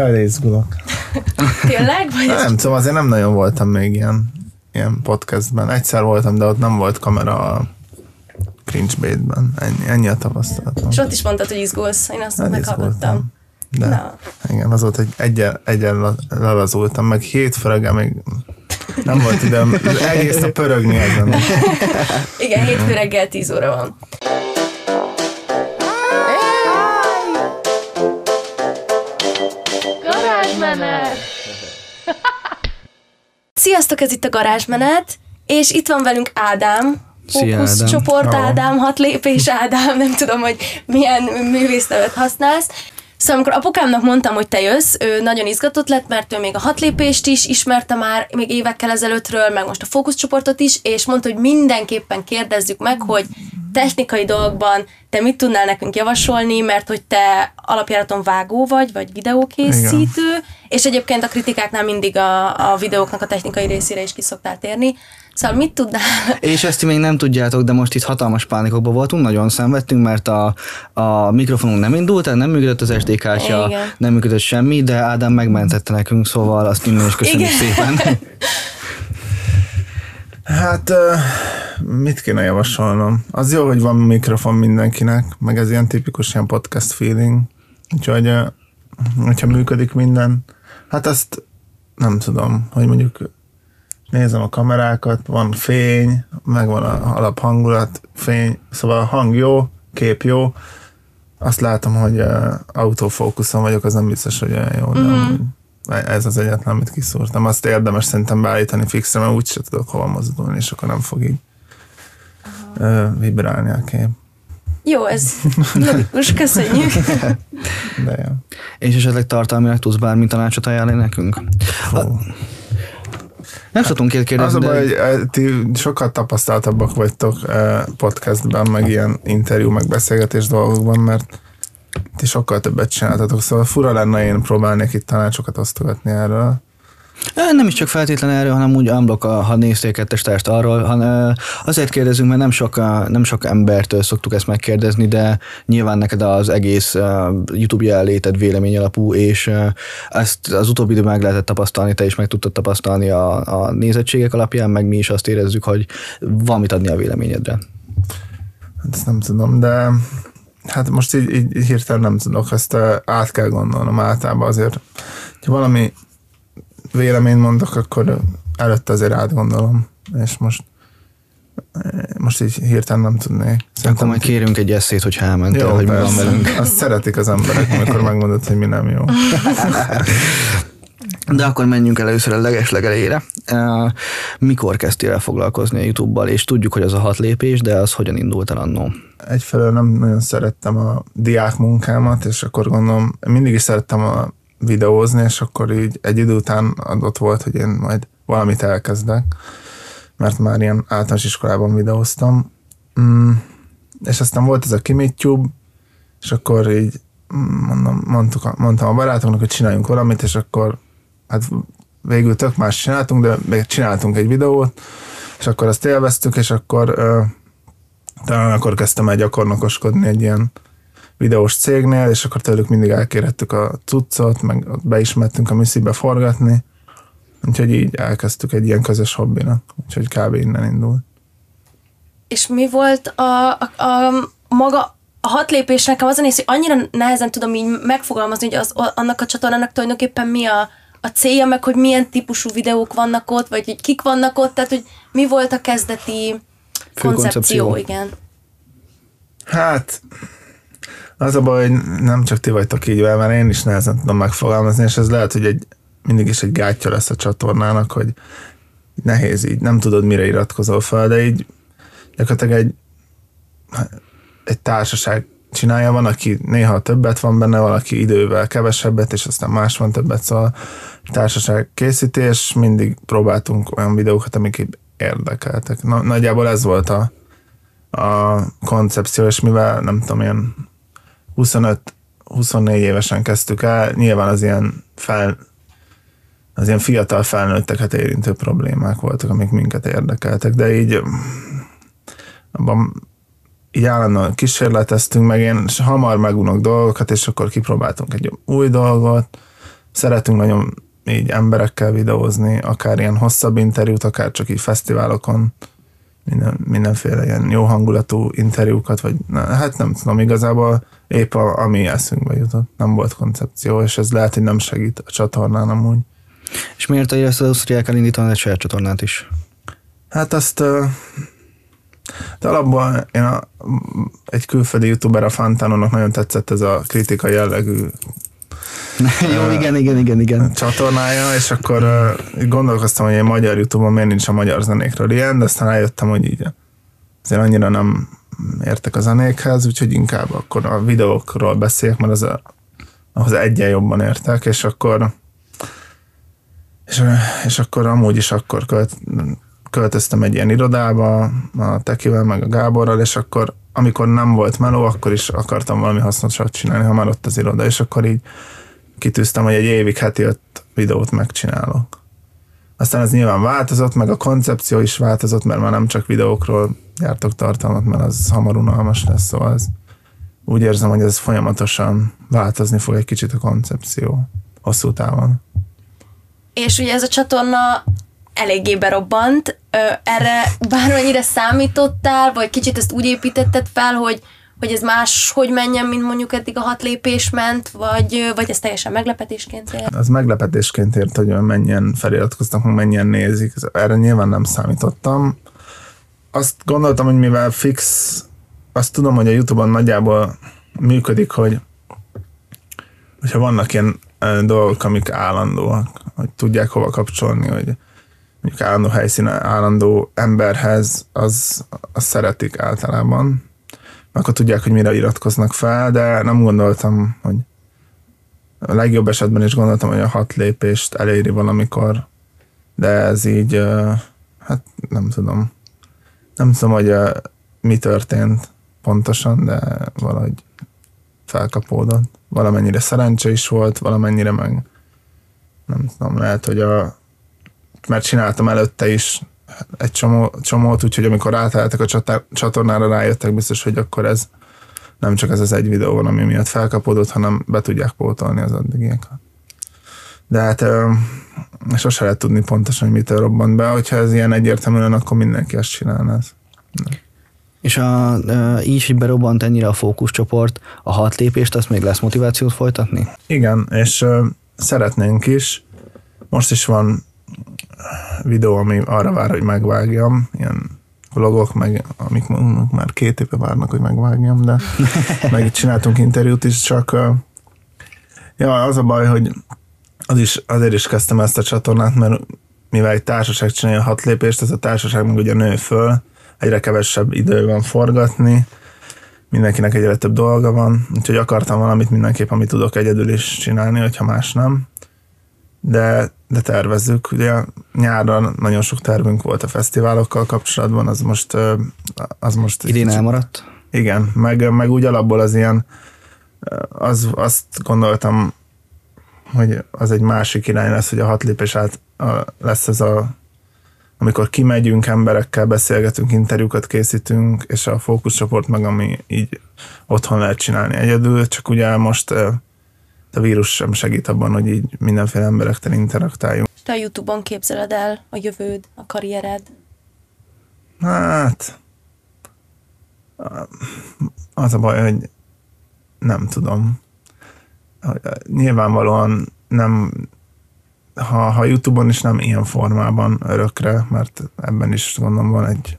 Jaj, de izgulok. Tényleg? Vagy Nem tudom, azért nem nagyon voltam még ilyen, ilyen podcastben. Egyszer voltam, de ott nem volt kamera a Cringe Bait-ben. Ennyi, ennyi a tapasztalatom. És ott is mondtad, hogy izgulsz. Én azt Hát meghallgattam. De Na. igen, az volt, hogy egyen, egyen le- lelazultam, meg hétfőre még nem volt időm egész nap pörögni ezen. Igen, hétfő reggel 10 óra van. Garázsmenet! Sziasztok, ez itt a garázsmenet, és itt van velünk Ádám, Fókusz Ádám. csoport. Ádám, hat lépés Ádám, nem tudom, hogy milyen művésznevet használsz. Szóval amikor apukámnak mondtam, hogy te jössz, ő nagyon izgatott lett, mert ő még a hat lépést is ismerte már, még évekkel ezelőttről, meg most a fókuszcsoportot is, és mondta, hogy mindenképpen kérdezzük meg, hogy technikai dolgokban te mit tudnál nekünk javasolni, mert hogy te alapjáraton vágó vagy, vagy videókészítő, és egyébként a kritikáknál mindig a, a videóknak a technikai részére is kiszoktál térni. Szóval mit tudnál? És ezt ti még nem tudjátok, de most itt hatalmas pánikokban voltunk, nagyon szenvedtünk, mert a, a mikrofonunk nem indult, el, nem működött az SD kártya, Igen. nem működött semmi, de Ádám megmentette nekünk, szóval azt innen is köszönjük Igen. szépen. Hát mit kéne javasolnom? Az jó, hogy van mikrofon mindenkinek, meg ez ilyen tipikus ilyen podcast feeling. Úgyhogy, hogyha működik minden, hát azt nem tudom, hogy mondjuk nézem a kamerákat, van fény, meg van a alaphangulat, fény, szóval a hang jó, kép jó, azt látom, hogy uh, autofókuszon vagyok, az nem biztos, hogy olyan jó, de mm. ez az egyetlen, amit kiszúrtam. Azt érdemes szerintem beállítani fixre, mert úgyse tudok hova mozdulni, és akkor nem fog így uh, vibrálni a kép. Jó, ez logikus, köszönjük. De jó. És esetleg tartalmilag tudsz bármi tanácsot ajánlani nekünk? Fú. Nem szoktunk két Az kérdezni, a de baj, hogy eh, ti sokkal tapasztaltabbak vagytok eh, podcastben, meg ilyen interjú, meg beszélgetés dolgokban, mert ti sokkal többet csináltatok, szóval fura lenne én próbálnék itt tanácsokat osztogatni erről. Nem is csak feltétlen erről, hanem úgy unblock, ha néztél kettes tárt arról, azért kérdezünk, mert nem sok, nem sok embertől szoktuk ezt megkérdezni, de nyilván neked az egész YouTube jelenléted vélemény alapú, és ezt az utóbbi időben meg lehetett tapasztalni, te is meg tudtad tapasztalni a, a nézettségek alapján, meg mi is azt érezzük, hogy van mit adni a véleményedre. Hát ezt nem tudom, de hát most így, így, hirtelen nem tudok, ezt át kell gondolnom általában azért. Ha valami véleményt mondok, akkor előtte azért átgondolom, és most eh, most így hirtelen nem tudnék. Akkor majd kérünk egy eszét, hogy elmentél, Jó, hogy mi van velünk. Azt szeretik az emberek, amikor megmondod, hogy mi nem jó. De akkor menjünk el először a leges-legelejére. Uh, Mikor kezdtél el foglalkozni a YouTube-bal, és tudjuk, hogy az a hat lépés, de az hogyan indult el annó? Egyfelől nem nagyon szerettem a diák munkámat, és akkor gondolom, mindig is szerettem a videózni, és akkor így egy idő után adott volt, hogy én majd valamit elkezdek, mert már ilyen általános iskolában videóztam. Mm, és aztán volt ez a Kimitube, és akkor így mm, mondom, mondtuk, mondtam a barátoknak, hogy csináljunk valamit, és akkor hát végül tök más csináltunk, de még csináltunk egy videót, és akkor azt élveztük, és akkor ö, talán akkor kezdtem el gyakornokoskodni egy ilyen videós cégnél, és akkor tőlük mindig elkérhettük a cuccot, meg ott be is mettünk a misszibe forgatni, úgyhogy így elkezdtük egy ilyen közös hobbinak, úgyhogy kb. innen indult. És mi volt a, a, a maga a hat lépés nekem az a néz, hogy annyira nehezen tudom így megfogalmazni, hogy az, annak a csatornának tulajdonképpen mi a, a célja, meg hogy milyen típusú videók vannak ott, vagy hogy kik vannak ott, tehát hogy mi volt a kezdeti koncepció, koncepció. igen. Hát, az a baj, hogy nem csak ti vagytok így vele, mert én is nehezen tudom megfogalmazni, és ez lehet, hogy egy, mindig is egy gátja lesz a csatornának, hogy nehéz így, nem tudod, mire iratkozol fel, de így gyakorlatilag egy, egy társaság csinálja, van, aki néha többet van benne, valaki idővel kevesebbet, és aztán más van többet, szóval társaság készítés, mindig próbáltunk olyan videókat, amik érdekeltek. Na, nagyjából ez volt a, a koncepció, és mivel nem tudom, ilyen 25-24 évesen kezdtük el, nyilván az ilyen fel, az ilyen fiatal felnőtteket érintő problémák voltak, amik minket érdekeltek, de így abban így állandóan kísérleteztünk, meg én hamar megunok dolgokat, és akkor kipróbáltunk egy új dolgot, szeretünk nagyon így emberekkel videózni, akár ilyen hosszabb interjút, akár csak így fesztiválokon, minden, mindenféle ilyen jó hangulatú interjúkat, vagy na, hát nem tudom, igazából épp a, ami eszünkbe jutott. Nem volt koncepció, és ez lehet, hogy nem segít a csatornán amúgy. És miért a Ausztriák elindítani egy saját csatornát is? Hát azt de alapból én a, egy külföldi youtuber, a Fantanonnak nagyon tetszett ez a kritika jellegű Jó, igen, igen, igen, igen. csatornája, és akkor uh, gondolkoztam, hogy egy magyar Youtube-on miért nincs a magyar zenékről ilyen, de aztán rájöttem, hogy így azért annyira nem értek a zenékhez, úgyhogy inkább akkor a videókról beszéljek, mert az ahhoz egyen jobban értek, és akkor és, és akkor amúgy is akkor költ, költöztem egy ilyen irodába a Tekivel, meg a Gáborral, és akkor amikor nem volt meló, akkor is akartam valami hasznosat csinálni, ha már ott az iroda, és akkor így kitűztem, hogy egy évig heti öt videót megcsinálok. Aztán ez nyilván változott, meg a koncepció is változott, mert már nem csak videókról gyártok tartalmat, mert az hamar unalmas lesz, szóval ez, úgy érzem, hogy ez folyamatosan változni fog egy kicsit a koncepció hosszú távon. És ugye ez a csatorna eléggé berobbant. Erre bármennyire számítottál, vagy kicsit ezt úgy építetted fel, hogy, hogy ez más, hogy menjen, mint mondjuk eddig a hat lépés ment, vagy, vagy ez teljesen meglepetésként ért? Az meglepetésként ért, hogy mennyien feliratkoztak, mennyien nézik. Erre nyilván nem számítottam. Azt gondoltam, hogy mivel fix, azt tudom, hogy a Youtube-on nagyjából működik, hogy hogyha vannak ilyen dolgok, amik állandóak, hogy tudják hova kapcsolni, hogy mondjuk állandó helyszínen, állandó emberhez, az, az szeretik általában. Akkor tudják, hogy mire iratkoznak fel, de nem gondoltam, hogy a legjobb esetben is gondoltam, hogy a hat lépést eléri valamikor, de ez így, hát nem tudom. Nem tudom, hogy mi történt pontosan, de valahogy felkapódott. Valamennyire szerencse is volt, valamennyire meg nem tudom, lehet, hogy a mert csináltam előtte is egy csomó, csomót, úgyhogy amikor átálltak a csatornára, rájöttek biztos, hogy akkor ez nem csak ez az egy videó van, ami miatt felkapódott, hanem be tudják pótolni az addigieket. De hát sose lehet tudni pontosan, hogy mitől robbant be, hogyha ez ilyen egyértelműen, akkor mindenki ezt csinálna. És a, így, hogy berobbant ennyire a fókuszcsoport, a hat lépést, azt még lesz motivációt folytatni? Igen, és szeretnénk is. Most is van videó, ami arra vár, hogy megvágjam, ilyen vlogok, meg amik már két éve várnak, hogy megvágjam, de meg csináltunk interjút is, csak ja, az a baj, hogy az is, azért is kezdtem ezt a csatornát, mert mivel egy társaság csinálja hat lépést, ez a társaság meg ugye nő föl, egyre kevesebb idő van forgatni, mindenkinek egyre több dolga van, úgyhogy akartam valamit mindenképp, amit tudok egyedül is csinálni, hogyha más nem. De de tervezzük. Ugye nyáron nagyon sok tervünk volt a fesztiválokkal kapcsolatban, az most... Az most Idén elmaradt? Igen, meg, meg úgy alapból az ilyen, az, azt gondoltam, hogy az egy másik irány lesz, hogy a hat lépés át a, lesz ez a amikor kimegyünk emberekkel, beszélgetünk, interjúkat készítünk, és a fókuszcsoport meg, ami így otthon lehet csinálni egyedül, csak ugye most a vírus sem segít abban, hogy így mindenféle emberekkel interaktáljunk. Te a Youtube-on képzeled el a jövőd, a karriered? Hát, az a baj, hogy nem tudom. Nyilvánvalóan nem, ha, ha Youtube-on is nem ilyen formában örökre, mert ebben is gondolom van egy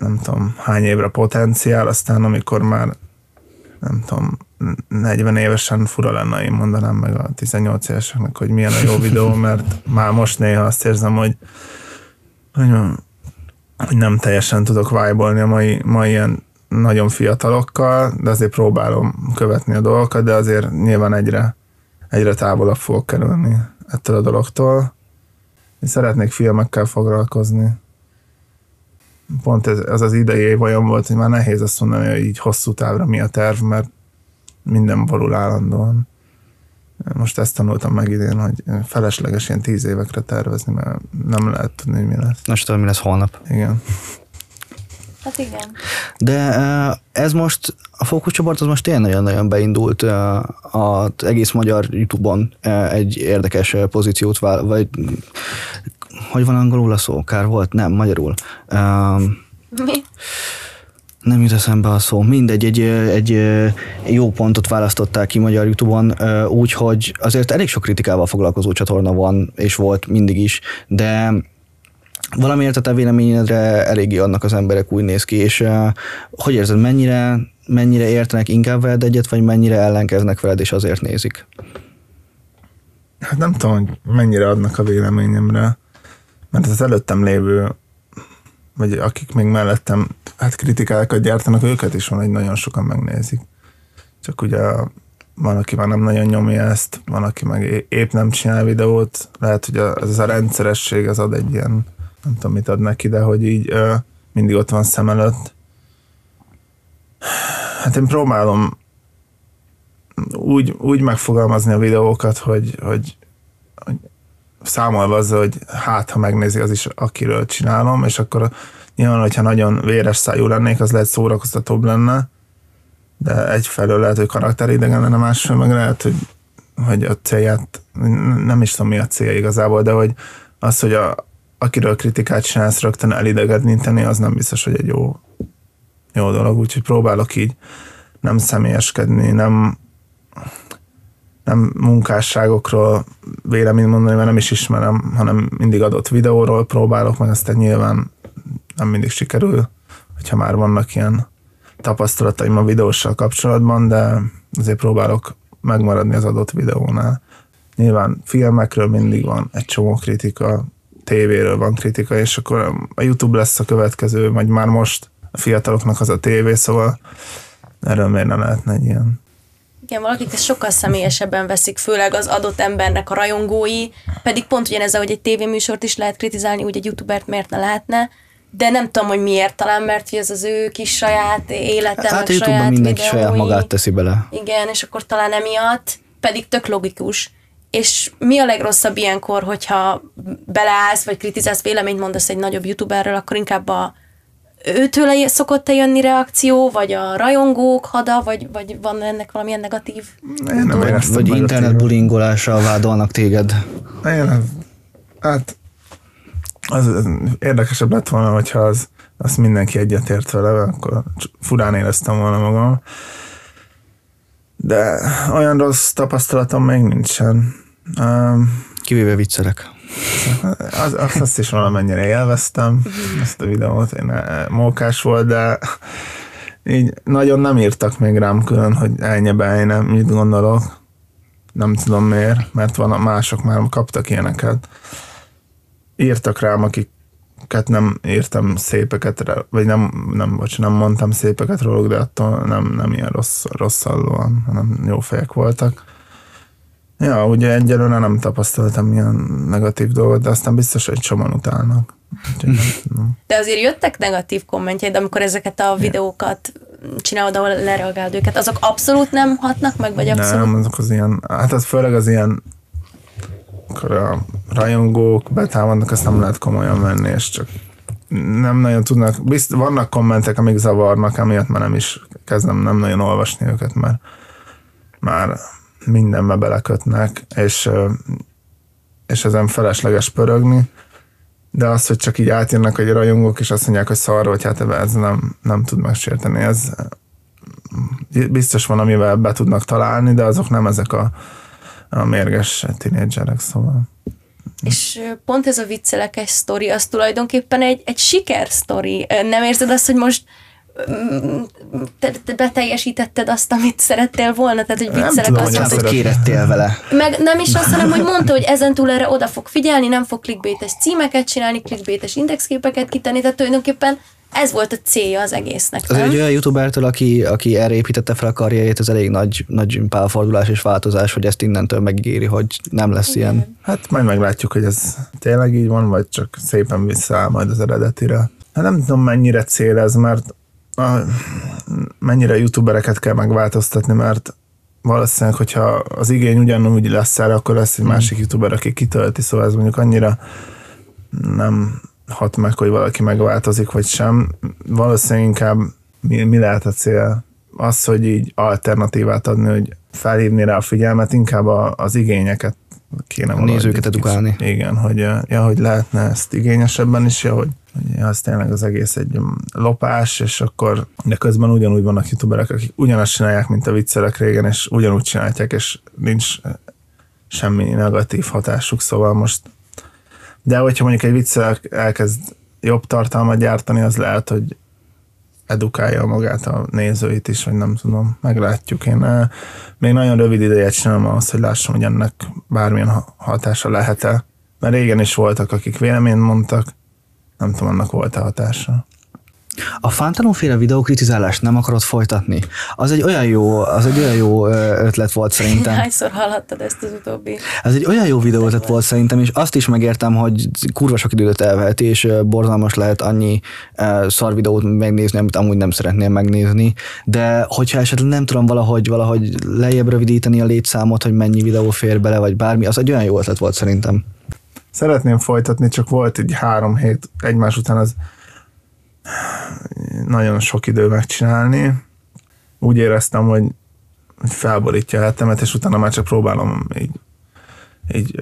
nem tudom hány évre potenciál, aztán amikor már nem tudom, 40 évesen fura lenne, én mondanám meg a 18 éveseknek, hogy milyen a jó videó, mert már most néha azt érzem, hogy, hogy, hogy nem teljesen tudok vibe a mai, mai ilyen nagyon fiatalokkal, de azért próbálom követni a dolgokat, de azért nyilván egyre, egyre távolabb fogok kerülni ettől a dologtól. Én szeretnék filmekkel foglalkozni. Pont ez, az az idei olyan volt, hogy már nehéz azt mondani, hogy így hosszú távra mi a terv, mert minden borul állandóan. Most ezt tanultam meg idén, hogy felesleges ilyen tíz évekre tervezni, mert nem lehet tudni, hogy mi lesz. Most tudom, mi lesz holnap. Igen. Hát igen. De ez most, a fókuszcsoport az most tényleg nagyon-nagyon beindult az egész magyar YouTube-on egy érdekes pozíciót, vál, vagy hogy van angolul a szó? Kár volt? Nem, magyarul. Mi? nem jut eszembe a szó. Mindegy, egy, egy ö, jó pontot választották ki magyar YouTube-on, ö, úgy, hogy azért elég sok kritikával foglalkozó csatorna van, és volt mindig is, de valamiért a te véleményedre eléggé adnak az emberek, úgy néz ki, és uh, hogy érzed, mennyire, mennyire értenek inkább veled egyet, vagy mennyire ellenkeznek veled, és azért nézik? Hát nem tudom, hogy mennyire adnak a véleményemre, mert az előttem lévő, vagy akik még mellettem hát kritikákat gyártanak, őket is van, egy nagyon sokan megnézik. Csak ugye van, aki már nem nagyon nyomja ezt, van, aki meg épp nem csinál videót, lehet, hogy a- ez a rendszeresség az ad egy ilyen, nem tudom, mit ad neki, de hogy így ö, mindig ott van szem előtt. Hát én próbálom úgy, úgy megfogalmazni a videókat, hogy, hogy, hogy számolva azzal, hogy hát, ha megnézi az is, akiről csinálom, és akkor nyilván, hogyha nagyon véres szájú lennék, az lehet szórakoztatóbb lenne, de egyfelől lehet, hogy karakteridegen lenne, másfelől meg lehet, hogy, hogy a célját, nem is tudom mi a célja igazából, de hogy az, hogy a, akiről kritikát csinálsz rögtön elidegeníteni, az nem biztos, hogy egy jó, jó dolog, úgyhogy próbálok így nem személyeskedni, nem, nem munkásságokról véleményt mondani, mert nem is ismerem, hanem mindig adott videóról próbálok, meg aztán nyilván nem mindig sikerül, hogyha már vannak ilyen tapasztalataim a videóssal kapcsolatban, de azért próbálok megmaradni az adott videónál. Nyilván filmekről mindig van egy csomó kritika, tévéről van kritika, és akkor a YouTube lesz a következő, vagy már most a fiataloknak az a tévé, szóval erről miért ne lehetne egy ilyen Igen, valakik ezt sokkal személyesebben veszik, főleg az adott embernek a rajongói, pedig pont ugyanez, hogy egy tévéműsort is lehet kritizálni, úgy egy youtubert miért ne lehetne, de nem tudom, hogy miért, talán mert hogy ez az ő kis saját élete, Hát a meg YouTube-ban saját mindenki videói. saját magát teszi bele. Igen, és akkor talán emiatt, pedig tök logikus. És mi a legrosszabb ilyenkor, hogyha beleállsz, vagy kritizálsz, véleményt mondasz egy nagyobb youtuberről, akkor inkább a őtőle szokott-e jönni reakció, vagy a rajongók hada, vagy, vagy van ennek valamilyen negatív? Én nem éreztem Vagy meg a internet tévét. bullyingolással vádolnak téged. Én hát az, az érdekesebb lett volna, hogyha az, azt mindenki egyetért vele, akkor furán éreztem volna magam. De olyan rossz tapasztalatom még nincsen. Um, Kivéve viccelek. az, azt, azt is valamennyire élveztem, ezt a videót, én eh, mókás volt, de így nagyon nem írtak még rám külön, hogy ennyi bejne, mit gondolok. Nem tudom miért, mert van mások már kaptak ilyeneket. Írtak rám, akiket nem írtam szépeket, vagy nem, nem, bocs, nem mondtam szépeket róluk, de attól nem, nem ilyen rossz, rosszallóan, hanem jó fejek voltak. Ja, ugye egyelőre nem tapasztaltam ilyen negatív dolgot, de aztán biztos, hogy csomóan utálnak. De azért jöttek negatív kommentjeid, amikor ezeket a videókat csinálod, ahol lereagálod őket, azok abszolút nem hatnak meg, vagy abszolút? Nem, azok az ilyen, hát az főleg az ilyen, akkor a rajongók betámadnak, azt nem lehet komolyan venni, és csak nem nagyon tudnak, bizt, vannak kommentek, amik zavarnak, emiatt már nem is kezdem nem nagyon olvasni őket, mert már mindenbe belekötnek, és, és ezen felesleges pörögni, de az, hogy csak így átjönnek hogy rajongók, és azt mondják, hogy szar, hogy hát ez nem, nem tud megsérteni, ez biztos van, amivel be tudnak találni, de azok nem ezek a, a mérges tínédzserek, szóval. És pont ez a viccelekes sztori, az tulajdonképpen egy, egy sikersztori. Nem érzed azt, hogy most te, te beteljesítetted azt, amit szerettél volna? Tehát, hogy viccelek tudom, azt, hogy hogy kérettél vele. meg nem is azt, hanem hogy mondta, hogy ezentúl erre oda fog figyelni, nem fog clickbaites címeket csinálni, clickbaites indexképeket kitenni, tehát tulajdonképpen ez volt a célja az egésznek, Az nem? egy olyan youtubertől, aki, aki erre építette fel a karrierjét, ez elég nagy, nagy pálfordulás és változás, hogy ezt innentől megígéri, hogy nem lesz ilyen. Hát majd meglátjuk, hogy ez tényleg így van, vagy csak szépen visszaáll majd az eredetire. Hát nem tudom, mennyire cél ez, mert a, mennyire youtubereket kell megváltoztatni, mert valószínűleg, hogyha az igény ugyanúgy lesz erre, akkor lesz egy másik youtuber, aki kitölti, szóval ez mondjuk annyira nem, hat meg, hogy valaki megváltozik, vagy sem. Valószínűleg inkább mi, mi lehet a cél? Az, hogy így alternatívát adni, hogy felhívni rá a figyelmet, inkább a, az igényeket kéne A nézőket edukálni. Igen, hogy, ja, hogy lehetne ezt igényesebben is, ja, hogy, hogy az tényleg az egész egy lopás, és akkor, de közben ugyanúgy vannak youtuberek, akik ugyanazt csinálják, mint a viccelek régen, és ugyanúgy csinálják, és nincs semmi negatív hatásuk, szóval most de hogyha mondjuk egy viccel elkezd jobb tartalmat gyártani, az lehet, hogy edukálja magát a nézőit is, vagy nem tudom, meglátjuk. Én eh, még nagyon rövid ideje csinálom ahhoz, hogy lássam, hogy ennek bármilyen hatása lehet-e. Mert régen is voltak, akik véleményt mondtak, nem tudom, annak volt-e hatása. A fántalomféle videókritizálást nem akarod folytatni? Az egy olyan jó, az egy olyan jó ötlet volt szerintem. Hányszor hallottad ezt az utóbbi? Ez egy olyan jó videó ötlet volt szerintem, és azt is megértem, hogy kurva sok időt elveheti, és borzalmas lehet annyi szar videót megnézni, amit amúgy nem szeretném megnézni, de hogyha esetleg nem tudom valahogy, valahogy lejjebb rövidíteni a létszámot, hogy mennyi videó fér bele, vagy bármi, az egy olyan jó ötlet volt szerintem. Szeretném folytatni, csak volt egy három hét egymás után az nagyon sok idő megcsinálni. Úgy éreztem, hogy, felborítja a hetemet, és utána már csak próbálom így, így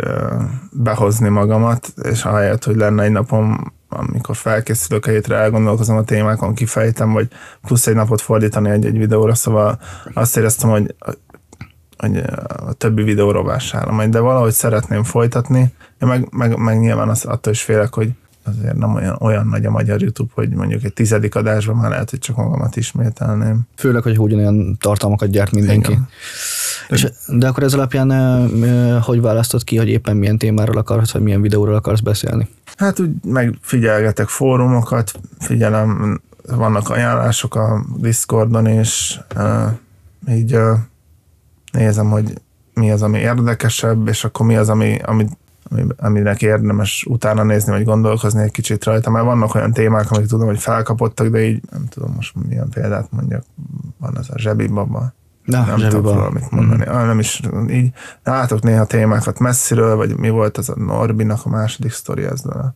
behozni magamat, és ahelyett, hogy lenne egy napom, amikor felkészülök a hétre, elgondolkozom a témákon, kifejtem, vagy plusz egy napot fordítani egy-egy videóra, szóval azt éreztem, hogy, hogy a többi videóra vásárolom de valahogy szeretném folytatni, én meg, meg, meg nyilván azt, attól is félek, hogy azért nem olyan, olyan nagy a magyar YouTube, hogy mondjuk egy tizedik adásban már lehet, hogy csak magamat ismételném. Főleg, hogy ugyanolyan tartalmakat gyárt mindenki. Igen. És, de akkor ez alapján hogy választod ki, hogy éppen milyen témáról akarsz, vagy milyen videóról akarsz beszélni? Hát úgy megfigyelgetek fórumokat, figyelem, vannak ajánlások a Discordon, és így nézem, hogy mi az, ami érdekesebb, és akkor mi az, ami, ami aminek érdemes utána nézni, vagy gondolkozni egy kicsit rajta, mert vannak olyan témák, amik tudom, hogy felkapottak, de így nem tudom most milyen példát mondjak, van az a zsebibaba, Na, nem tudok valamit mondani. Mm. Ah, nem is így látok néha témákat messziről, vagy mi volt az a Norbinak a második sztori ezzel a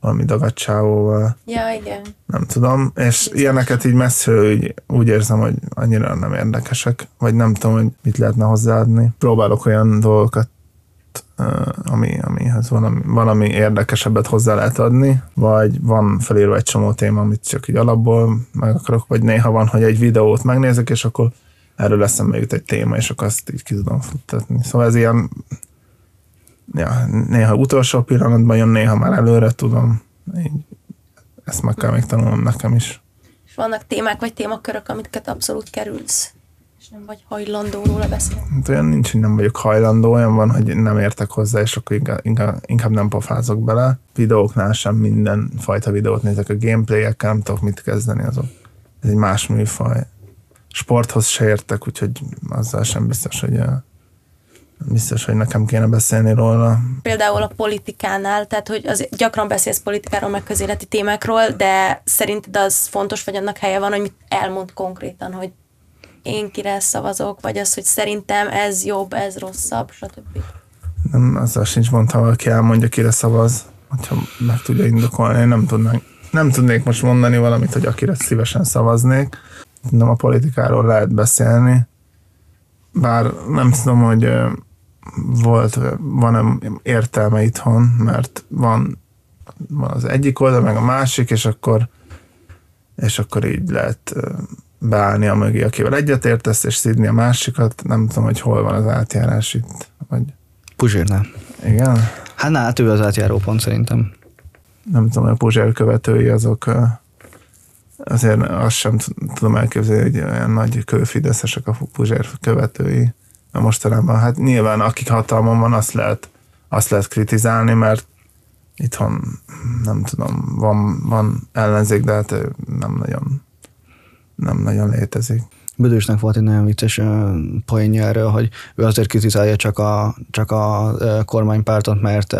valami dagadcsávóval. Ja, igen. Nem tudom, és Biztos. ilyeneket így messziről úgy, úgy érzem, hogy annyira nem érdekesek, vagy nem tudom, hogy mit lehetne hozzáadni. Próbálok olyan dolgokat ami, amihez valami, valami érdekesebbet hozzá lehet adni, vagy van felírva egy csomó téma, amit csak így alapból meg akarok, vagy néha van, hogy egy videót megnézek, és akkor erről eszembe jut egy téma, és akkor azt így ki tudom futtatni. Szóval ez ilyen ja, néha utolsó pillanatban jön, néha már előre tudom. Így, ezt meg kell még tanulnom nekem is. És vannak témák vagy témakörök, amiket abszolút kerülsz? És nem vagy hajlandó róla beszélni? Hát olyan nincs, hogy nem vagyok hajlandó, olyan van, hogy nem értek hozzá, és akkor inkább, inkább, inkább nem pofázok bele. Videóknál sem minden fajta videót nézek, a gameplayekkel nem tudok mit kezdeni, azok. Ez egy más műfaj. Sporthoz se értek, úgyhogy azzal sem biztos, hogy biztos, hogy nekem kéne beszélni róla. Például a politikánál, tehát hogy az gyakran beszélsz politikáról, meg közéleti témákról, de szerinted az fontos, vagy annak helye van, hogy mit elmond konkrétan, hogy én kire szavazok, vagy az, hogy szerintem ez jobb, ez rosszabb, stb. Nem, azzal sincs mond, ha valaki elmondja, kire szavaz, hogyha meg tudja indokolni. Én nem tudnék, nem tudnék most mondani valamit, hogy akire szívesen szavaznék. Nem a politikáról lehet beszélni. Bár nem tudom, hogy volt, van-e értelme itthon, mert van, van az egyik oldal, meg a másik, és akkor és akkor így lehet beállni a mögé, akivel egyetértesz, és szidni a másikat. Nem tudom, hogy hol van az átjárás itt. Vagy... Puzsérnál. Igen? Hát hát ő az átjárópont szerintem. Nem tudom, hogy a Puzsér követői azok azért azt sem tudom elképzelni, hogy olyan nagy kőfideszesek a Puzsér követői. A mostanában, hát nyilván akik hatalmon van, azt lehet, azt lehet kritizálni, mert itthon nem tudom, van, van ellenzék, de hát nem nagyon nem nagyon létezik. Bödősnek volt egy nagyon vicces poénja erről, hogy ő azért kritizálja csak a, csak a kormánypártot, mert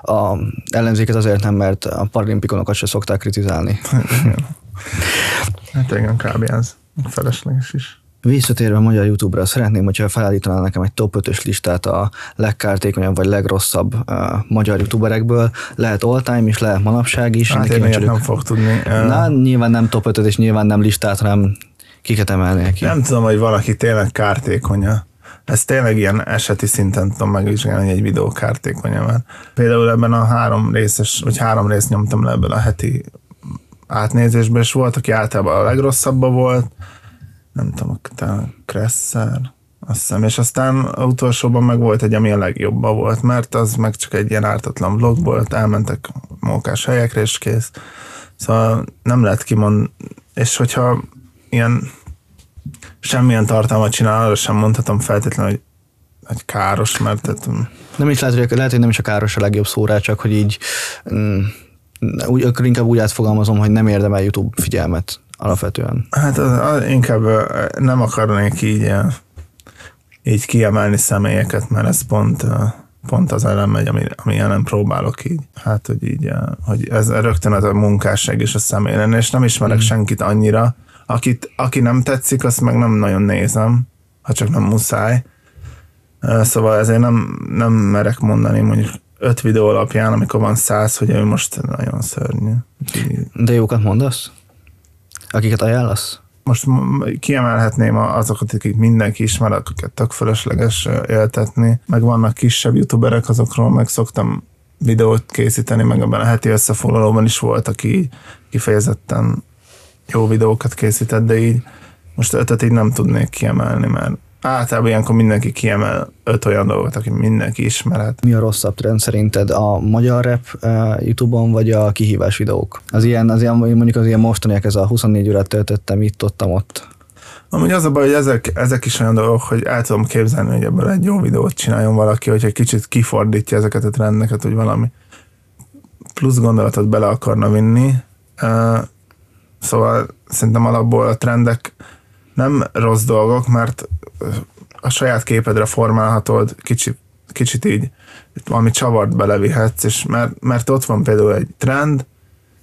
a ellenzéket azért nem, mert a paralimpikonokat se szokták kritizálni. hát igen, kb. ez felesleges is. Visszatérve a magyar YouTube-ra, szeretném, hogyha felállítanál nekem egy top 5-ös listát a legkártékonyabb vagy legrosszabb uh, magyar youtuberekből. Lehet all time is, lehet manapság is. Hát én nem fog tudni. Na, nyilván nem top 5 és nyilván nem listát, hanem kiket emelnél ki. Nem tudom, hogy valaki tényleg kártékonya. Ez tényleg ilyen eseti szinten tudom megvizsgálni, hogy egy videó kártékonya van. Például ebben a három részes, vagy három részt nyomtam le ebből a heti átnézésben, és volt, aki általában a legrosszabbban volt, nem tudom, talán Kresser, azt hiszem, és aztán utolsóban meg volt egy, ami a legjobban volt, mert az meg csak egy ilyen ártatlan vlog volt, elmentek mókás helyekre, és kész. Szóval nem lehet kimond, és hogyha ilyen semmilyen tartalmat csinál, arra sem mondhatom feltétlenül, hogy, hogy káros, mert tehát, nem is lehet, hogy, lehet, hogy nem is a káros a legjobb szórá, csak hogy így mm, úgy, akkor inkább úgy átfogalmazom, hogy nem érdemel YouTube figyelmet alapvetően. Hát az, az, inkább nem akarnék így, így kiemelni személyeket, mert ez pont, pont az ellen megy, ami, ami nem próbálok így. Hát, hogy így, hogy ez rögtön az a munkásság és a személy lenne, és nem ismerek mm. senkit annyira, akit, aki nem tetszik, azt meg nem nagyon nézem, ha csak nem muszáj. Szóval ezért nem, nem merek mondani mondjuk öt videó alapján, amikor van száz, hogy ő most nagyon szörnyű. De jókat mondasz? Akiket ajánlasz? Most kiemelhetném azokat, akik mindenki ismer, akiket tök fölösleges éltetni. Meg vannak kisebb youtuberek, azokról meg szoktam videót készíteni, meg ebben a heti összefoglalóban is volt, aki kifejezetten jó videókat készített, de így most ötöt így nem tudnék kiemelni, mert általában ilyenkor mindenki kiemel öt olyan dolgot, aki mindenki ismerhet. Mi a rosszabb trend szerinted? A magyar rap uh, YouTube-on, vagy a kihívás videók? Az ilyen, az ilyen, mondjuk az ilyen mostaniak, ez a 24 órát töltöttem itt, ott, ott. Amúgy az a baj, hogy ezek, ezek is olyan dolgok, hogy el tudom képzelni, hogy ebből egy jó videót csináljon valaki, hogyha kicsit kifordítja ezeket a trendeket, hogy valami plusz gondolatot bele akarna vinni. Uh, szóval szerintem alapból a trendek nem rossz dolgok, mert a saját képedre formálhatod, kicsit, kicsit így valami csavart belevihetsz, és mert, mert ott van például egy trend,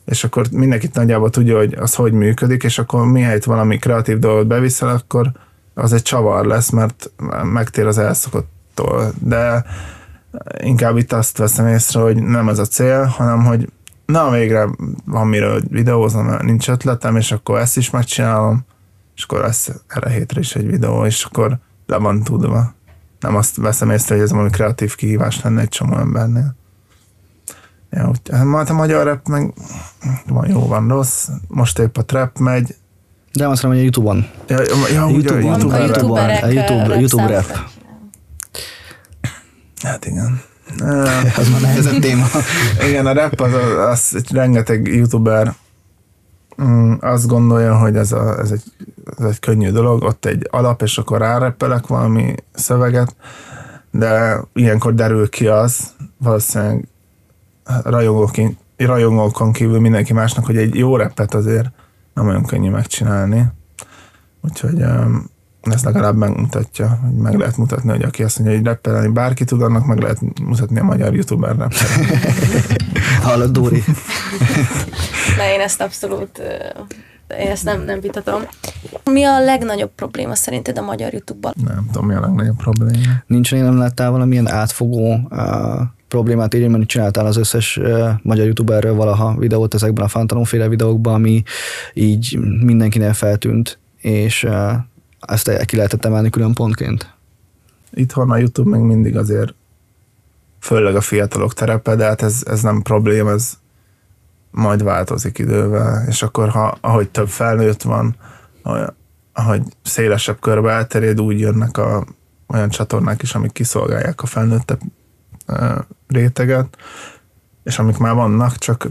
és akkor mindenkit nagyjából tudja, hogy az hogy működik, és akkor mihelyt valami kreatív dolgot beviszel, akkor az egy csavar lesz, mert megtér az elszokottól. De inkább itt azt veszem észre, hogy nem ez a cél, hanem hogy na végre van miről videózom, nincs ötletem, és akkor ezt is megcsinálom, és akkor lesz erre hétre is egy videó, és akkor le van tudva. Nem azt veszem észre, hogy ez valami kreatív kihívás lenne egy csomó embernél. Ja, úgy, hát a magyar rap meg van jó, van rossz. Most épp a trap megy. De azt mondom, hogy a Youtube-on. Ja, ja, a Youtube-on. a YouTube, a YouTube, a YouTube, a YouTube rap. Hát igen. az már nehezebb téma. igen, a rap az, az, az rengeteg youtuber mm, azt gondolja, hogy ez, a, ez, egy, ez egy könnyű dolog, ott egy alap, és akkor rárepelek valami szöveget, de ilyenkor derül ki az, valószínűleg rajongóként, rajongókon kívül mindenki másnak, hogy egy jó repet azért nem olyan könnyű megcsinálni. Úgyhogy ez legalább megmutatja, hogy meg lehet mutatni, hogy aki azt mondja, hogy reppelni bárki tud, annak meg lehet mutatni a magyar youtubernek. Hallod, Dóri? Na, én ezt abszolút én ezt nem, nem vitatom. Mi a legnagyobb probléma szerinted a magyar YouTube-ban? Nem tudom, mi a legnagyobb probléma. Nincs, nem láttál valamilyen átfogó uh, problémát így, mert csináltál az összes uh, magyar youtuberről valaha videót ezekben a fantalomféle videókban, ami így mindenkinek feltűnt, és uh, ezt ki lehetett emelni külön pontként? Itthon a YouTube még mindig azért főleg a fiatalok terepe, de hát ez, ez nem probléma, ez majd változik idővel, és akkor ha, ahogy több felnőtt van, ahogy szélesebb körbe elterjed, úgy jönnek a, olyan csatornák is, amik kiszolgálják a felnőttebb réteget, és amik már vannak, csak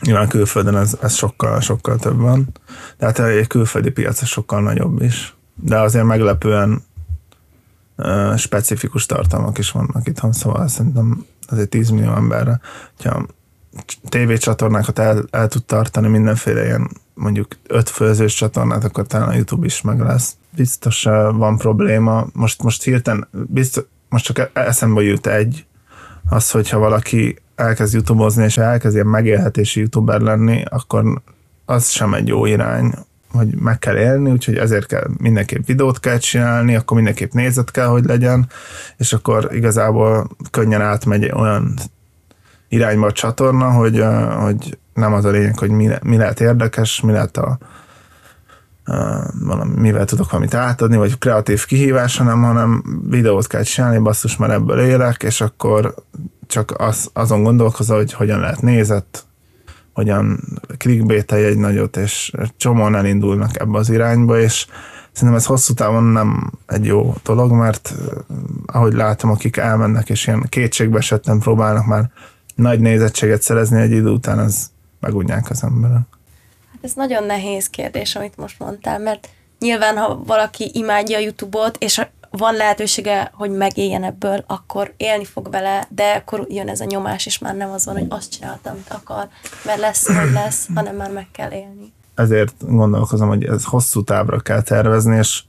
nyilván külföldön ez, ez sokkal, sokkal több van. De hát egy külföldi piac sokkal nagyobb is. De azért meglepően specifikus tartalmak is vannak itthon, szóval szerintem azért 10 millió emberre, hogyha tévécsatornákat el, el tud tartani mindenféle ilyen mondjuk öt főzős csatornát, akkor talán a YouTube is meg lesz. Biztos van probléma. Most, most hirtelen, biztos, most csak e- eszembe jut egy, az, hogyha valaki elkezd youtube és elkezd ilyen megélhetési youtuber lenni, akkor az sem egy jó irány. hogy meg kell élni, úgyhogy ezért kell mindenképp videót kell csinálni, akkor mindenképp nézet kell, hogy legyen, és akkor igazából könnyen átmegy olyan irányba a csatorna, hogy, hogy nem az a lényeg, hogy mi, mi lehet érdekes, mi lehet a, valami, mivel tudok valamit átadni, vagy kreatív kihívás, hanem, hanem videót kell csinálni, basszus, már ebből élek, és akkor csak az, azon gondolkozol, hogy hogyan lehet nézett, hogyan clickbait egy nagyot, és csomóan elindulnak ebbe az irányba, és szerintem ez hosszú távon nem egy jó dolog, mert ahogy látom, akik elmennek, és ilyen kétségbe esetten próbálnak már nagy nézettséget szerezni egy idő után, az megunják az emberek. Hát ez nagyon nehéz kérdés, amit most mondtál, mert nyilván, ha valaki imádja a YouTube-ot, és van lehetősége, hogy megéljen ebből, akkor élni fog vele, de akkor jön ez a nyomás, és már nem az van, hogy azt csináltam, amit akar, mert lesz, hogy lesz, hanem már meg kell élni. Ezért gondolkozom, hogy ez hosszú távra kell tervezni, és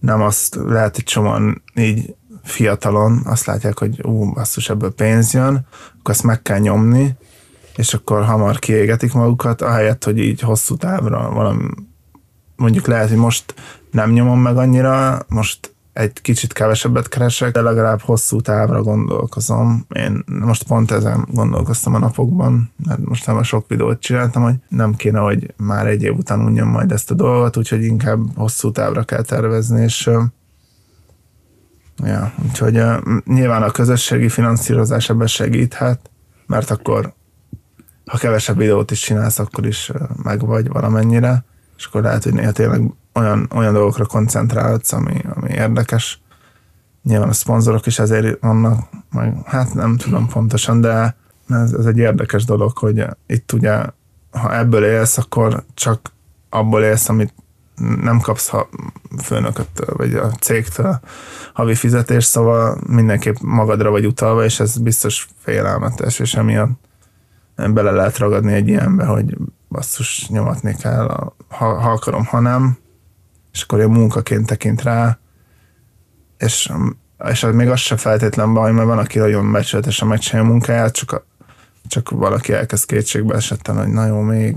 nem azt lehet, hogy csomóan így fiatalon azt látják, hogy ú, basszus, ebből pénz jön, akkor ezt meg kell nyomni, és akkor hamar kiégetik magukat, ahelyett, hogy így hosszú távra valami, mondjuk lehet, hogy most nem nyomom meg annyira, most egy kicsit kevesebbet keresek, de legalább hosszú távra gondolkozom. Én most pont ezen gondolkoztam a napokban, mert most nem a sok videót csináltam, hogy nem kéne, hogy már egy év után unjam majd ezt a dolgot, úgyhogy inkább hosszú távra kell tervezni, és ja, úgyhogy nyilván a közösségi finanszírozás ebben segíthet, mert akkor ha kevesebb videót is csinálsz, akkor is meg vagy valamennyire, és akkor lehet, hogy néha tényleg olyan, olyan dolgokra koncentrálsz, ami, ami érdekes. Nyilván a szponzorok is ezért vannak, meg hát nem tudom pontosan, de ez, ez egy érdekes dolog, hogy itt ugye, ha ebből élsz, akkor csak abból élsz, amit nem kapsz ha főnököt, vagy a cégtől havi fizetés, szóval mindenképp magadra vagy utalva, és ez biztos félelmetes, és emiatt bele lehet ragadni egy ilyenbe, hogy basszus nyomatni kell, ha, ha akarom, ha nem, és akkor a munkaként tekint rá, és, és még az sem feltétlen baj, mert van, aki nagyon becsületesen megcsinálja a munkáját, csak, a, csak valaki elkezd kétségbe esetten, hogy na jó, még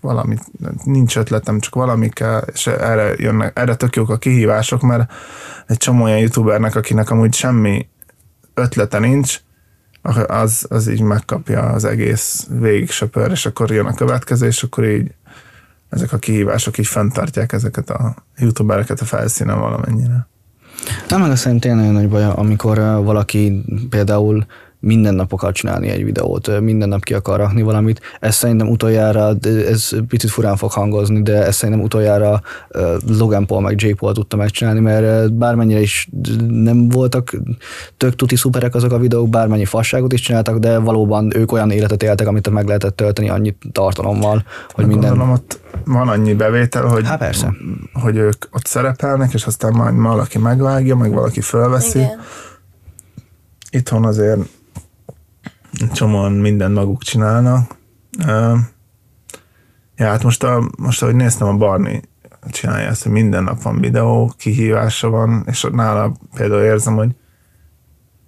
valami, nincs ötletem, csak valami kell, és erre, jönnek, erre tök jók a kihívások, mert egy csomó olyan youtubernek, akinek amúgy semmi ötlete nincs, az, az így megkapja az egész végig söpör, és akkor jön a következő, és akkor így ezek a kihívások így fenntartják ezeket a youtubereket a felszínen valamennyire. Nem, meg szerintem tényleg nagy baj, amikor valaki például minden nap akar csinálni egy videót, minden nap ki akar rakni valamit. Ez szerintem utoljára, ez picit furán fog hangozni, de ez szerintem utoljára Logan Paul meg Jay Paul tudta megcsinálni, mert bármennyire is nem voltak tök tuti szuperek azok a videók, bármennyi fasságot is csináltak, de valóban ők olyan életet éltek, amit meg lehetett tölteni annyi tartalommal, hogy minden... Gondolom, ott van annyi bevétel, hogy, Há, persze. hogy ők ott szerepelnek, és aztán majd valaki megvágja, meg valaki fölveszi. Igen. Itthon azért csomóan mindent maguk csinálnak. Ja, hát most, a, most ahogy néztem, a Barni csinálja ezt, hogy minden nap van videó, kihívása van, és nála például érzem, hogy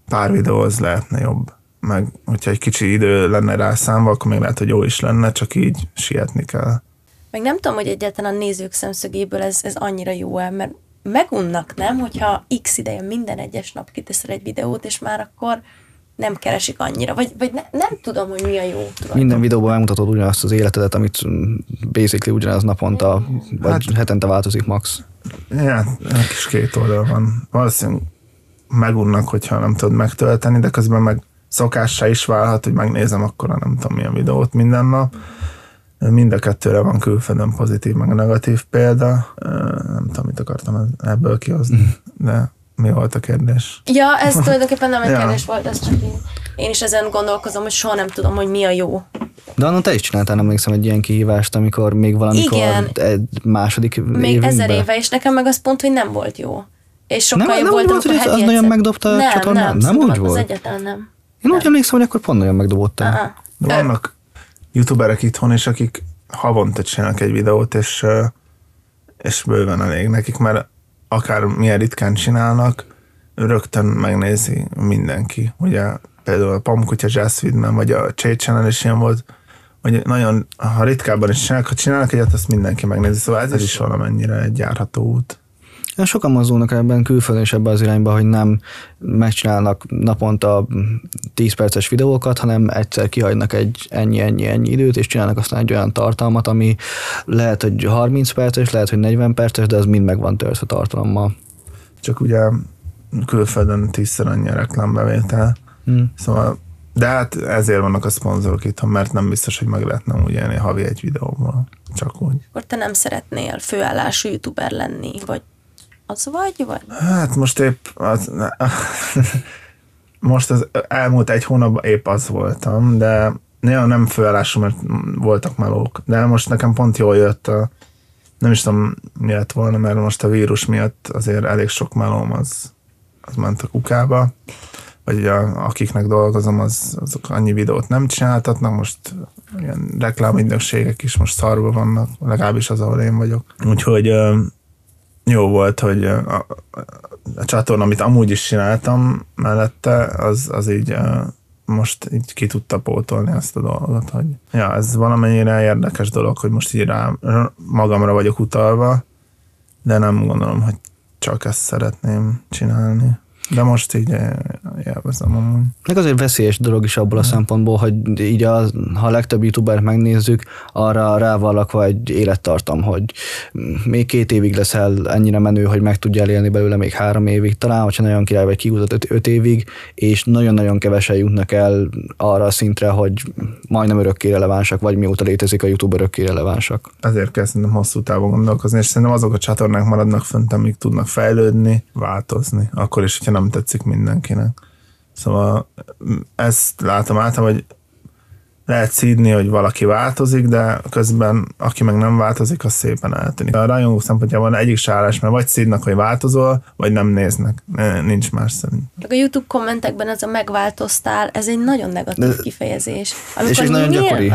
pár videó az lehetne jobb. Meg, hogyha egy kicsi idő lenne rá számva, akkor még lehet, hogy jó is lenne, csak így sietni kell. Meg nem tudom, hogy egyáltalán a nézők szemszögéből ez, ez annyira jó el, mert megunnak, nem? Hogyha x ideje minden egyes nap kiteszel egy videót, és már akkor nem keresik annyira, vagy, vagy ne, nem tudom, hogy mi a jó. Tudom. Minden videóban megmutatod ugyanazt az életedet, amit basically ugyanaz naponta, vagy hát, hetente változik max. Ja, kis két oldal van. Valószínűleg megunnak, hogyha nem tudod megtölteni, de közben meg szokássá is válhat, hogy megnézem akkor a nem tudom milyen videót minden nap. Mind a kettőre van külföldön pozitív, meg negatív példa. Nem tudom, mit akartam ebből kihozni, de mi volt a kérdés? Ja, ez tulajdonképpen nem egy ja. kérdés volt, ez csak én, én is ezen gondolkozom, hogy soha nem tudom, hogy mi a jó. De annak te is csináltál, emlékszem, egy ilyen kihívást, amikor még valamikor Igen. egy második Még évünkben. ezer éve, és nekem meg az pont, hogy nem volt jó. És sokkal nem, jobb nem volt, volt, hogy az nagyon megdobta a nem, csatornán? Nem, nem úgy volt? Az egyáltalán nem. Én úgy emlékszem, hogy akkor pont nagyon megdobottál. De vannak youtuberek itthon is, akik havonta csinálnak egy videót, és, és bőven elég nekik, mert akár milyen ritkán csinálnak, rögtön megnézi mindenki. Ugye például a Pamkutya Jazz Widman, vagy a Chase Channel is ilyen volt, hogy nagyon, ha ritkábban is csinálnak, ha csinálnak egyet, azt mindenki megnézi. Szóval ez is valamennyire egy járható út. Sokan mozdulnak ebben külföldön is ebbe az irányba, hogy nem megcsinálnak naponta 10 perces videókat, hanem egyszer kihagynak egy ennyi, ennyi, ennyi időt, és csinálnak aztán egy olyan tartalmat, ami lehet, hogy 30 perces, lehet, hogy 40 perces, de az mind meg van törve tartalommal. Csak ugye külföldön tízszer annyi a reklámbevétel. Hmm. Szóval de hát ezért vannak a szponzorok itt, mert nem biztos, hogy meg lehetne úgy élni havi egy videóval. Csak úgy. Akkor te nem szeretnél főállású youtuber lenni, vagy az vagy, vagy? Hát most épp az, most az elmúlt egy hónapban épp az voltam, de néha nem főállású, mert voltak melók. De most nekem pont jól jött a, nem is tudom mi lett volna, mert most a vírus miatt azért elég sok melóm az, az ment a kukába vagy a, akiknek dolgozom, az, azok annyi videót nem csináltatnak, most ilyen reklámügynökségek is most szarba vannak, legalábbis az, ahol én vagyok. Úgyhogy jó volt, hogy a, a, csatorna, amit amúgy is csináltam mellette, az, az így most így ki tudta pótolni ezt a dolgot, hogy ja, ez valamennyire érdekes dolog, hogy most így rá, magamra vagyok utalva, de nem gondolom, hogy csak ezt szeretném csinálni. De most így eh, élvezem amúgy. Meg azért veszélyes dolog is abból a szempontból, hogy így a, ha a legtöbb youtuber megnézzük, arra rá van lakva egy élettartam, hogy még két évig leszel ennyire menő, hogy meg tudjál élni belőle még három évig, talán, hogyha nagyon király vagy kihúzott öt, öt évig, és nagyon-nagyon kevesen jutnak el arra a szintre, hogy majdnem örökké relevánsak, vagy mióta létezik a YouTube örökké relevánsak. Ezért kell szerintem hosszú távon gondolkozni, és szerintem azok a csatornák maradnak fönt, amik tudnak fejlődni, változni. Akkor is, hogyha nem tetszik mindenkinek. Szóval ezt látom általában, hogy lehet szídni, hogy valaki változik, de közben aki meg nem változik, az szépen eltűnik. A rajongók szempontjából egyik sárás, mert vagy szídnak, hogy változol, vagy nem néznek. Nincs más szerint. A YouTube kommentekben ez a megváltoztál, ez egy nagyon negatív de, kifejezés. Amikor és ez nagyon gyakori.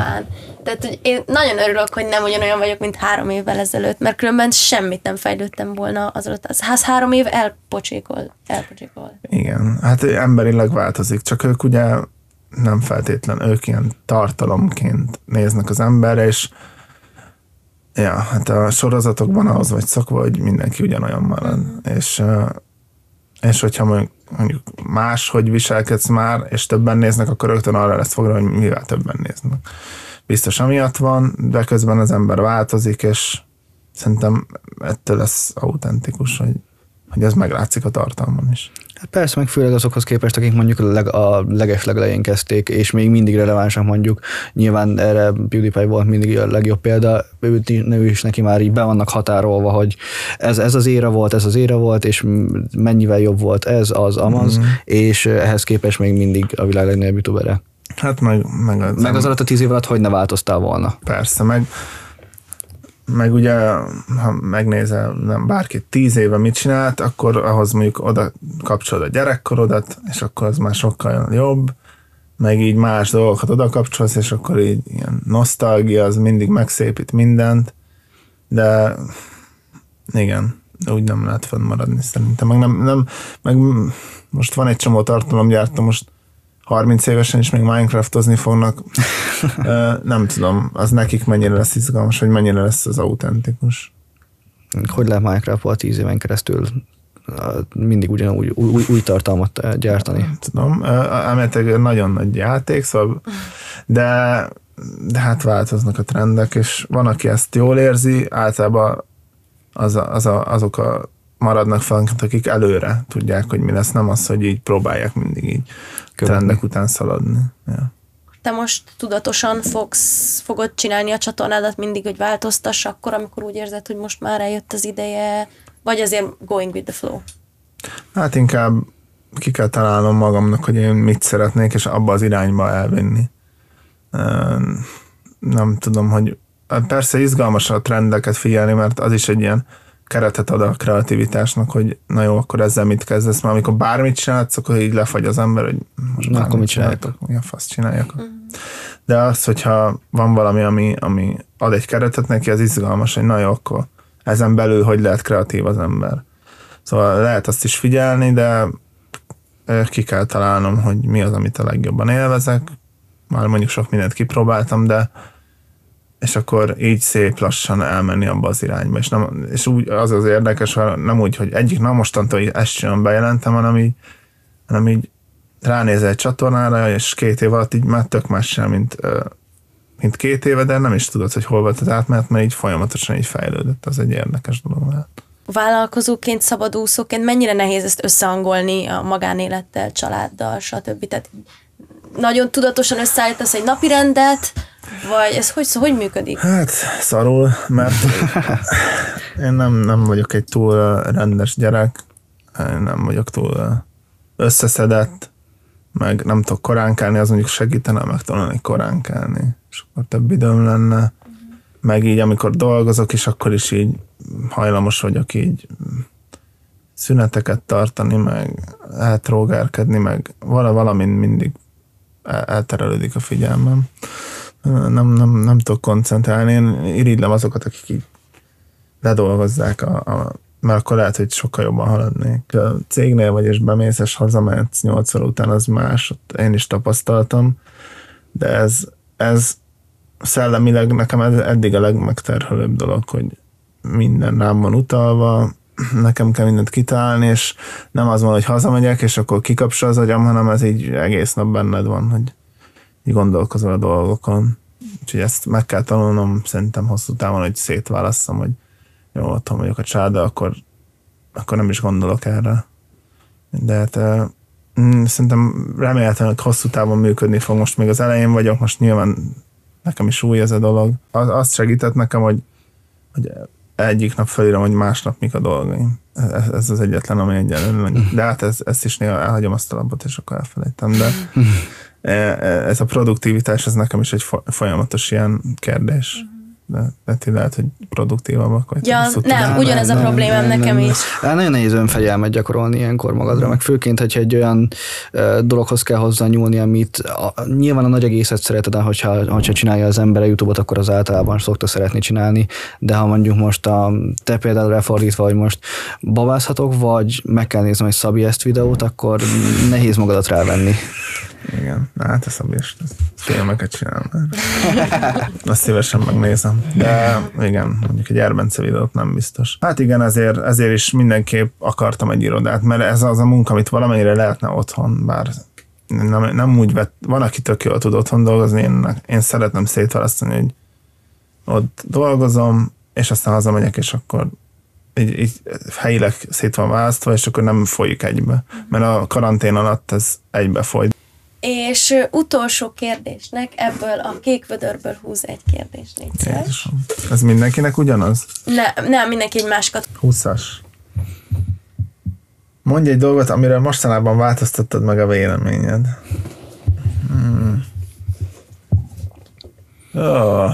Tehát, hogy én nagyon örülök, hogy nem ugyanolyan vagyok, mint három évvel ezelőtt, mert különben semmit nem fejlődtem volna az alatt. Az ház három év elpocsékol. elpocsékol. Igen, hát emberileg változik, csak ők ugye nem feltétlen, ők ilyen tartalomként néznek az emberre, és ja, hát a sorozatokban ahhoz vagy szokva, hogy mindenki ugyanolyan marad. És, és hogyha mondjuk máshogy viselkedsz már, és többen néznek, akkor rögtön arra lesz fogra, hogy mivel többen néznek. Biztos amiatt van, de közben az ember változik, és szerintem ettől lesz autentikus, hogy, hogy ez meglátszik a tartalmon is. Hát persze, meg főleg azokhoz képest, akik mondjuk a, leg, a leges legelején kezdték, és még mindig relevánsak mondjuk. Nyilván erre PewDiePie volt mindig a legjobb példa, ő, ő is neki már így be vannak határolva, hogy ez, ez az éra volt, ez az éra volt, és mennyivel jobb volt ez, az, amaz, mm. és ehhez képest még mindig a világ legnagyobb youtubere. Hát meg, meg, az, meg az alatt a tíz év alatt hogy ne változtál volna? Persze, meg meg ugye, ha megnézel nem bárki tíz éve mit csinált, akkor ahhoz mondjuk oda kapcsolod a gyerekkorodat, és akkor az már sokkal jobb, meg így más dolgokat oda kapcsolsz, és akkor így ilyen nosztalgia, az mindig megszépít mindent, de igen, úgy nem lehet fennmaradni szerintem. Meg, nem, nem, meg most van egy csomó tartalomgyártó, most 30 évesen is még Minecraftozni fognak. nem tudom, az nekik mennyire lesz izgalmas, hogy mennyire lesz az autentikus. Hogy lehet Minecraft-ból 10 éven keresztül mindig ugyanúgy új, új tartalmat gyártani? Nem tudom, elméletileg nagyon nagy játék, szóval, de, de hát változnak a trendek, és van, aki ezt jól érzi, általában az a, az a, azok a maradnak fel, akik előre tudják, hogy mi lesz, nem az, hogy így próbálják mindig így Követni. trendek után szaladni. Ja. Te most tudatosan fogsz, fogod csinálni a csatornádat mindig, hogy változtass akkor, amikor úgy érzed, hogy most már eljött az ideje, vagy azért going with the flow? Hát inkább ki kell találnom magamnak, hogy én mit szeretnék, és abba az irányba elvinni. Nem tudom, hogy persze izgalmas a trendeket figyelni, mert az is egy ilyen keretet ad a kreativitásnak, hogy na jó, akkor ezzel mit kezdesz, mert amikor bármit csinálsz, akkor így lefagy az ember, hogy most na, akkor mit csinálják? Milyen fasz csináljak. Mm. De az, hogyha van valami, ami, ami ad egy keretet neki, az izgalmas, hogy na jó, akkor ezen belül hogy lehet kreatív az ember. Szóval lehet azt is figyelni, de ki kell találnom, hogy mi az, amit a legjobban élvezek. Már mondjuk sok mindent kipróbáltam, de és akkor így szép lassan elmenni abba az irányba. És, nem, és úgy az az érdekes, hogy nem úgy, hogy egyik na mostantól ezt sem bejelentem, hanem így, hanem így ránézel egy csatornára, és két év alatt így már tök más mint, mint két éve, de nem is tudod, hogy hol volt az átmenet, mert így folyamatosan így fejlődött. Az egy érdekes dolog lehet. Vállalkozóként, szabadúszóként mennyire nehéz ezt összehangolni a magánélettel, családdal, stb. Tehát nagyon tudatosan összeállítasz egy napi rendet, vagy ez hogy, hogy működik? Hát szarul, mert én nem, nem vagyok egy túl rendes gyerek, én nem vagyok túl összeszedett, meg nem tudok korán kelni, az mondjuk segítene megtanulni korán kelni, és akkor több időm lenne. Meg így, amikor dolgozok is, akkor is így hajlamos vagyok így szüneteket tartani, meg eltrógárkedni, meg valami mindig elterelődik a figyelmem. Nem, nem, nem tudok koncentrálni. Én irigylem azokat, akik így ledolgozzák a, a mert akkor lehet, hogy sokkal jobban haladnék. A cégnél vagy, és bemész, és hazamehetsz 8 óra után, az más, ott én is tapasztaltam, de ez, ez szellemileg nekem ez eddig a legmegterhelőbb dolog, hogy minden rám van utalva, nekem kell mindent kitalálni, és nem az van, hogy hazamegyek, és akkor kikapsa az agyam, hanem ez így egész nap benned van, hogy így gondolkozol a dolgokon. Úgyhogy ezt meg kell tanulnom szerintem hosszú távon, hogy szétválasszam, hogy jó, otthon vagyok a csáda, akkor, akkor nem is gondolok erre. De hát mm, szerintem remélhetően, hogy hosszú távon működni fog. Most még az elején vagyok, most nyilván nekem is új ez a dolog. Az, azt segített nekem, hogy, hogy egyik nap felírom, hogy másnap mik a dolgaim. Ez, ez az egyetlen, ami egyelőre. De hát ez, ezt is néha elhagyom azt a lapot, és akkor elfelejtem. De e, e, ez a produktivitás, ez nekem is egy folyamatos ilyen kérdés de, de ti lehet, hogy produktívabbak vagy. Ja, nem, ugyanez nem, a problémám nem, nekem nem, is. Nem. Nagyon nehéz önfegyelmet gyakorolni ilyenkor magadra, meg főként, hogyha egy olyan uh, dologhoz kell hozzá nyúlni, amit a, nyilván a nagy egészet szereted, de hogyha, hogyha csinálja az ember a YouTube-ot, akkor az általában szokta szeretni csinálni, de ha mondjuk most a te például lefordítva, hogy most babázhatok, vagy meg kell néznem egy Szabi ezt videót, akkor nehéz magadat rávenni. Igen, hát a Szabi is filmeket csinál már. Azt szívesen megnézem. De igen, mondjuk egy Erbence videót nem biztos. Hát igen, ezért, ezért is mindenképp akartam egy irodát, mert ez az a munka, amit valamennyire lehetne otthon, bár nem, nem úgy vett, van, aki tök jól tud otthon dolgozni, én, én szeretem szétválasztani, hogy ott dolgozom, és aztán hazamegyek, és akkor így, így helyileg szét van választva, és akkor nem folyik egybe. Mert a karantén alatt ez egybe folyt. És utolsó kérdésnek ebből a kék vödörből húz egy kérdést, légy Ez mindenkinek ugyanaz? Ne, nem, mindenki egy másikat. 20-as. Mondj egy dolgot, amire mostanában változtattad meg a véleményed. Hmm. Oh.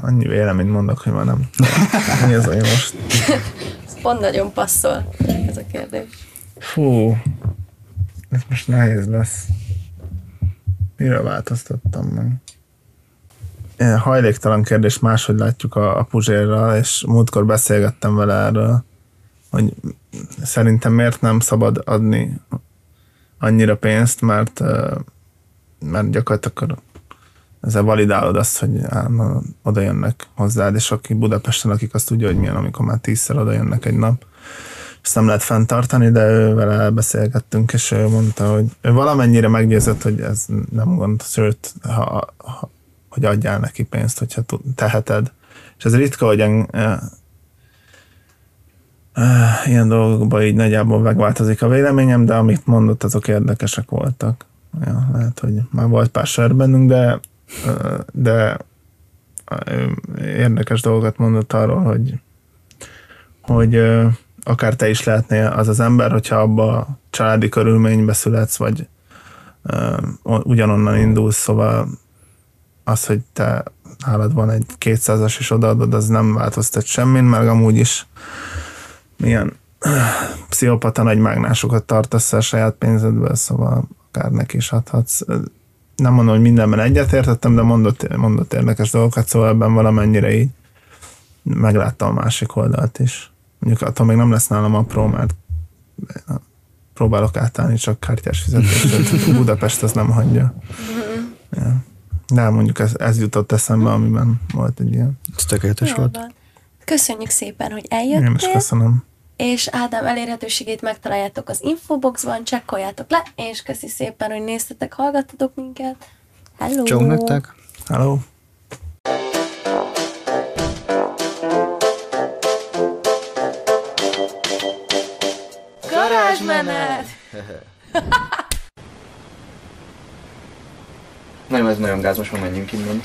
Annyi véleményt mondok, hogy már nem. Mi az, hogy most? Ez pont nagyon passzol, ez a kérdés. Fú, ez most nehéz lesz. Mire változtattam meg? Én hajléktalan kérdés, máshogy látjuk a, a Puzsérral, és múltkor beszélgettem vele erről, hogy szerintem miért nem szabad adni annyira pénzt, mert, mert gyakorlatilag ezzel validálod azt, hogy oda jönnek hozzád, és aki Budapesten, akik azt tudja, hogy milyen, amikor már tízszer oda jönnek egy nap, ezt nem lehet fenntartani, de ővel elbeszélgettünk, és ő mondta, hogy ő valamennyire meggyőzött, hogy ez nem gond, sőt, ha, ha, hogy adjál neki pénzt, hogyha teheted. És ez ritka, hogy en, e, e, ilyen dolgokban így nagyjából megváltozik a véleményem, de amit mondott, azok érdekesek voltak. Ja, lehet, hogy már volt pár sör bennünk, de, de érdekes dolgokat mondott arról, hogy, hogy akár te is lehetnél az az ember, hogyha abba a családi körülménybe születsz, vagy uh, ugyanonnan indulsz, szóval az, hogy te nálad van egy 200-as és odaadod, az nem változtat semmin, mert amúgy is milyen pszichopata nagy mágnásokat tartasz a saját pénzedből, szóval akár neki is adhatsz. Nem mondom, hogy mindenben egyetértettem, de mondott, mondott érdekes dolgokat, szóval ebben valamennyire így megláttam a másik oldalt is. Mondjuk attól még nem lesz nálam apró, mert próbálok átállni csak kártyás fizetést, Budapest az nem hagyja. Ja. De mondjuk ez, ez jutott eszembe, amiben volt egy ilyen. Ez tökéletes volt. van. Köszönjük szépen, hogy Én is eljöttél, köszönöm. és Ádám elérhetőségét megtaláljátok az infoboxban, csekkoljátok le, és köszi szépen, hogy néztetek, hallgattatok minket. Hello! Csók nektek! Hello. Garázsmenet! Nem, ez nagyon gáz, most már menjünk innen.